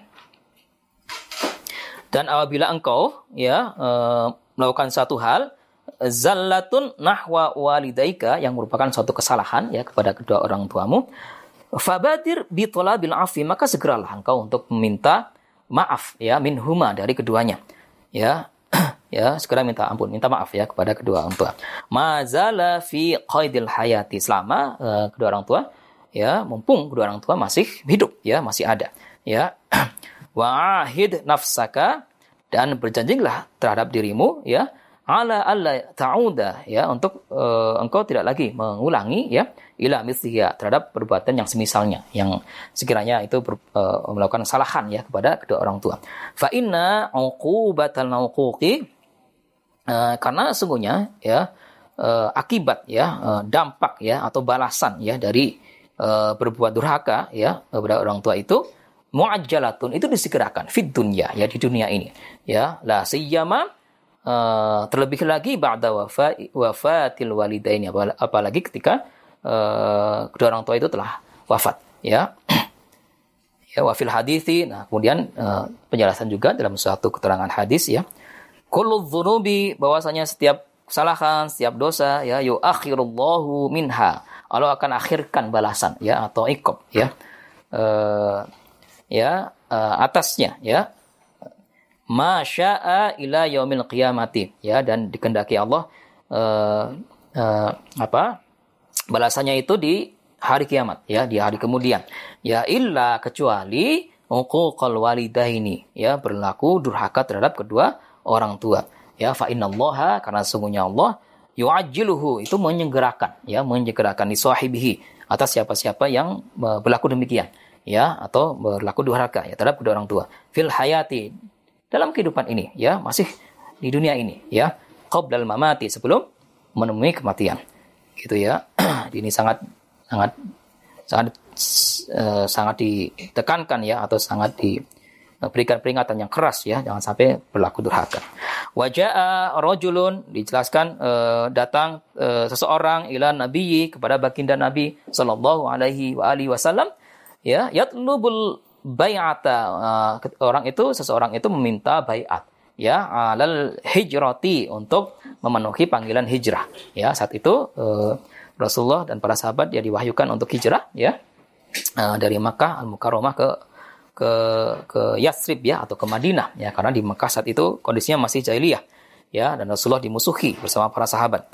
Dan apabila engkau ya uh, melakukan satu hal zallatun nahwa walidaika yang merupakan suatu kesalahan ya kepada kedua orang tuamu. Fabadir bi talabil afi maka segeralah engkau untuk meminta maaf ya minhuma dari keduanya. Ya ya segera minta ampun minta maaf ya kepada kedua orang tua. Mazala fi qaidil hayati selama uh, kedua orang tua ya mumpung kedua orang tua masih hidup ya masih ada ya. Wa'ahid nafsaka dan berjanjilah terhadap dirimu ya ala alla ta'uda ya untuk uh, engkau tidak lagi mengulangi ya ila mithliya terhadap perbuatan yang semisalnya yang sekiranya itu ber, uh, melakukan kesalahan ya kepada kedua orang tua. Fa inna uqubatal uquqi uh, karena sungguhnya ya uh, akibat ya, uh, dampak ya atau balasan ya dari uh, berbuat durhaka ya kepada orang tua itu muajjalatun itu disegerakan fit dunya ya di dunia ini ya la sayyama uh, terlebih lagi ba'da wafa wafatil walidaini. Apalagi ketika uh, kedua orang tua itu telah wafat ya. Ya wafil hadithi. Nah kemudian uh, penjelasan juga dalam suatu keterangan hadis ya. Kullu dzunubi bahwasanya setiap kesalahan setiap dosa ya yuakhirullahu minha. Allah akan akhirkan balasan ya atau ikob ya. Uh, ya uh, atasnya ya masya'a ila yaumil qiyamati. Ya dan dikendaki Allah uh, uh, apa balasannya itu di hari kiamat ya di hari kemudian. Ya illa kecuali uquqal walidaini ya berlaku durhaka terhadap kedua orang tua. Ya fa innallaha karena sungguhnya Allah yu'ajjiluhu itu menyegerakan ya menyegerakan li sahibihi atas siapa-siapa yang berlaku demikian ya atau berlaku durhaka ya terhadap kedua orang tua. Fil hayati dalam kehidupan ini ya masih di dunia ini ya qablal mamati sebelum menemui kematian gitu ya ini sangat sangat sangat uh, sangat ditekankan ya atau sangat di berikan peringatan yang keras ya, jangan sampai berlaku durhaka. Wajah rojulun dijelaskan uh, datang uh, seseorang ila nabi kepada baginda Nabi sallallahu alaihi wa alihi wasallam ya yatlubul bai'ata uh, orang itu seseorang itu meminta baiat ya alal hijrati untuk memenuhi panggilan hijrah ya saat itu uh, Rasulullah dan para sahabat ya diwahyukan untuk hijrah ya uh, dari Makkah al-Mukarramah ke ke ke Yathrib ya atau ke Madinah ya karena di Mekah saat itu kondisinya masih jahiliyah ya dan Rasulullah dimusuhi bersama para sahabat.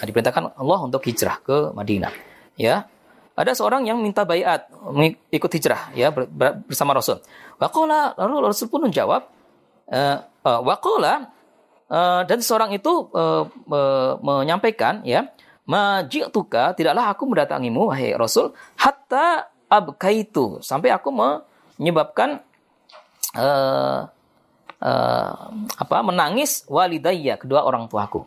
Nah, diperintahkan Allah untuk hijrah ke Madinah ya. Ada seorang yang minta bayat ikut hijrah ya bersama Rasul. Waqala lalu Rasul pun menjawab uh, uh, waqala uh, dan seorang itu menyampaikan ya maji'tuka tidaklah aku mendatangimu wahai Rasul hatta abkaitu sampai aku me menyebabkan uh, uh, apa menangis walidayya kedua orang tuaku.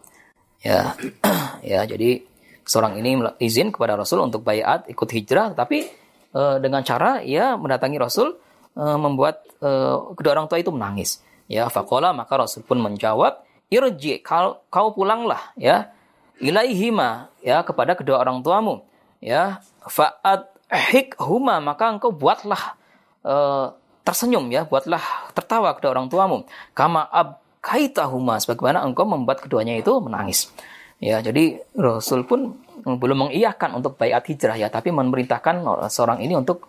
Ya, ya jadi seorang ini izin kepada Rasul untuk bayat ikut hijrah, tapi uh, dengan cara ya mendatangi Rasul uh, membuat uh, kedua orang tua itu menangis. Ya, fakola maka Rasul pun menjawab, irji kau, kau pulanglah ya ilaihima ya kepada kedua orang tuamu ya faat hik huma maka engkau buatlah uh, tersenyum ya, buatlah tertawa kepada orang tuamu. Kama ab kaitahuma sebagaimana engkau membuat keduanya itu menangis. Ya, jadi Rasul pun belum mengiyakan untuk bayat hijrah ya, tapi memerintahkan seorang ini untuk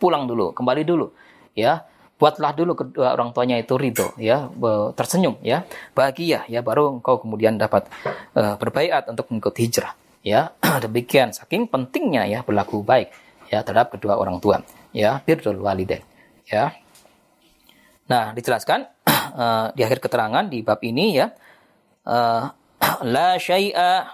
pulang dulu, kembali dulu. Ya, buatlah dulu kedua orang tuanya itu ridho ya tersenyum ya. Bahagia ya baru engkau kemudian dapat uh, berbaiat untuk mengikuti hijrah ya. Demikian saking pentingnya ya berlaku baik ya terhadap kedua orang tua ya birrul walidain ya. Nah dijelaskan uh, di akhir keterangan di bab ini ya uh, la syai'a.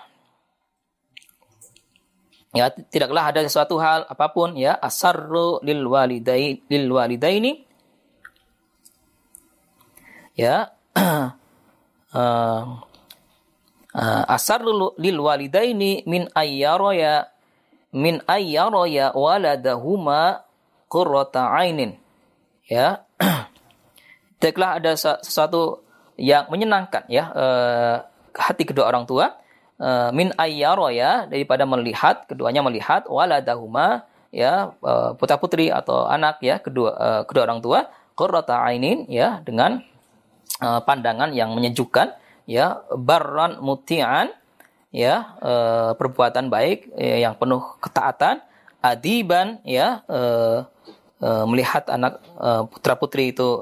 Ya tidaklah ada sesuatu hal apa pun ya. Asarru lil walidai lil walidaini. Ya. Uh, asarru lil walidaini min ayyara min ayyara waladahuma qurrata ainin. Ya. Tidaklah ada sesuatu yang menyenangkan ya. Uh, hati kedua orang tua uh, min ayyara ya daripada melihat keduanya melihat waladahuma ya uh, putra putri atau anak ya kedua uh, kedua orang tua qurrata ainin ya dengan pandangan yang menyejukkan ya barran muti'an ya perbuatan baik ya, yang penuh ketaatan adiban ya melihat anak putra putri itu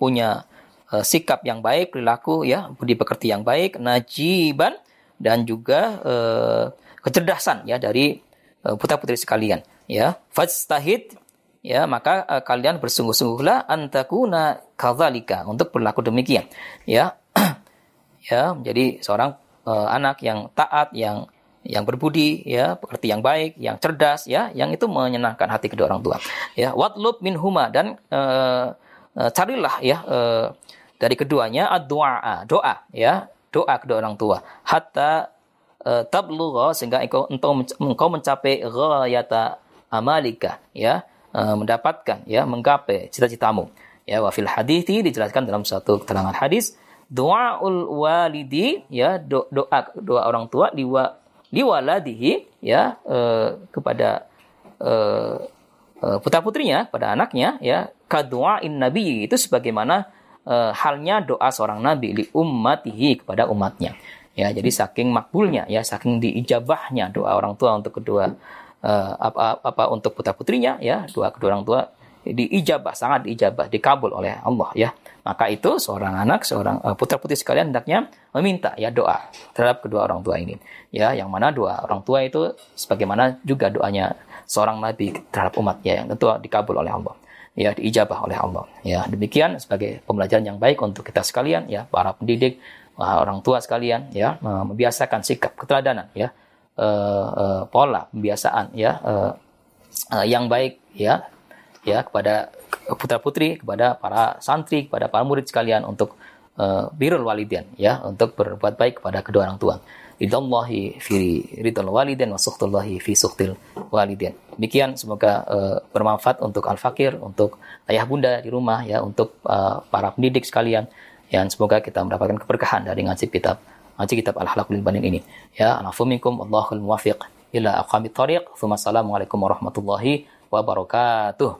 punya uh, sikap yang baik perilaku ya budi pekerti yang baik najiban dan juga uh, kecerdasan ya dari uh, putra putri sekalian ya. Fastahid ya maka uh, kalian bersungguh-sungguhlah antakuna kadzalika untuk berlaku demikian ya. Ya jadi seorang uh, anak yang taat yang yang berbudi ya pekerti yang baik yang cerdas ya yang itu menyenangkan hati kedua orang tua ya. Watlub min huma dan uh, carilah ya uh, dari keduanya doa doa ya. Doa kedua orang tua. Hatta uh, tablugha sehingga engkau, engkau mencapai ghayata amalika ya. Uh, mendapatkan ya menggapai cita-citamu ya. Wa fil hadithi dijelaskan dalam satu keterangan hadis. Doaul walidi ya. Do, doa doa orang tua liwa liwaladihi ya. Uh, kepada uh, putra putrinya pada anaknya ya. Kaduain nabi itu sebagaimana uh, halnya doa seorang nabi li ummatihi kepada umatnya. Ya jadi saking makbulnya ya saking diijabahnya doa orang tua untuk kedua uh, apa apa untuk putra putrinya ya dua kedua orang tua diijabah sangat diijabah dikabul oleh Allah ya. Maka itu seorang anak seorang uh, putra putri sekalian hendaknya meminta ya doa terhadap kedua orang tua ini. Ya yang mana dua orang tua itu sebagaimana juga doanya seorang nabi terhadap umat ya yang tentu dikabul oleh Allah ya diijabah oleh Allah. Ya demikian sebagai pembelajaran yang baik untuk kita sekalian ya para pendidik orang tua sekalian ya membiasakan sikap keteladanan ya uh, uh, pola pembiasaan ya uh, uh, yang baik ya ya kepada putra putri kepada para santri kepada para murid sekalian untuk uh, birrul walidain ya untuk berbuat baik kepada kedua orang tua ridallahi fi ridal walidain wa suhtullahi fi suhtil walidain demikian semoga uh, bermanfaat untuk al fakir untuk ayah bunda di rumah ya untuk uh, para pendidik sekalian dan semoga kita mendapatkan keberkahan dari ngaji kitab ngaji kitab Al-Halaqul Banin ini. Ya, anafu minkum Allahul muwafiq ila aqamit thariq. Assalamualaikum warahmatullahi wabarakatuh.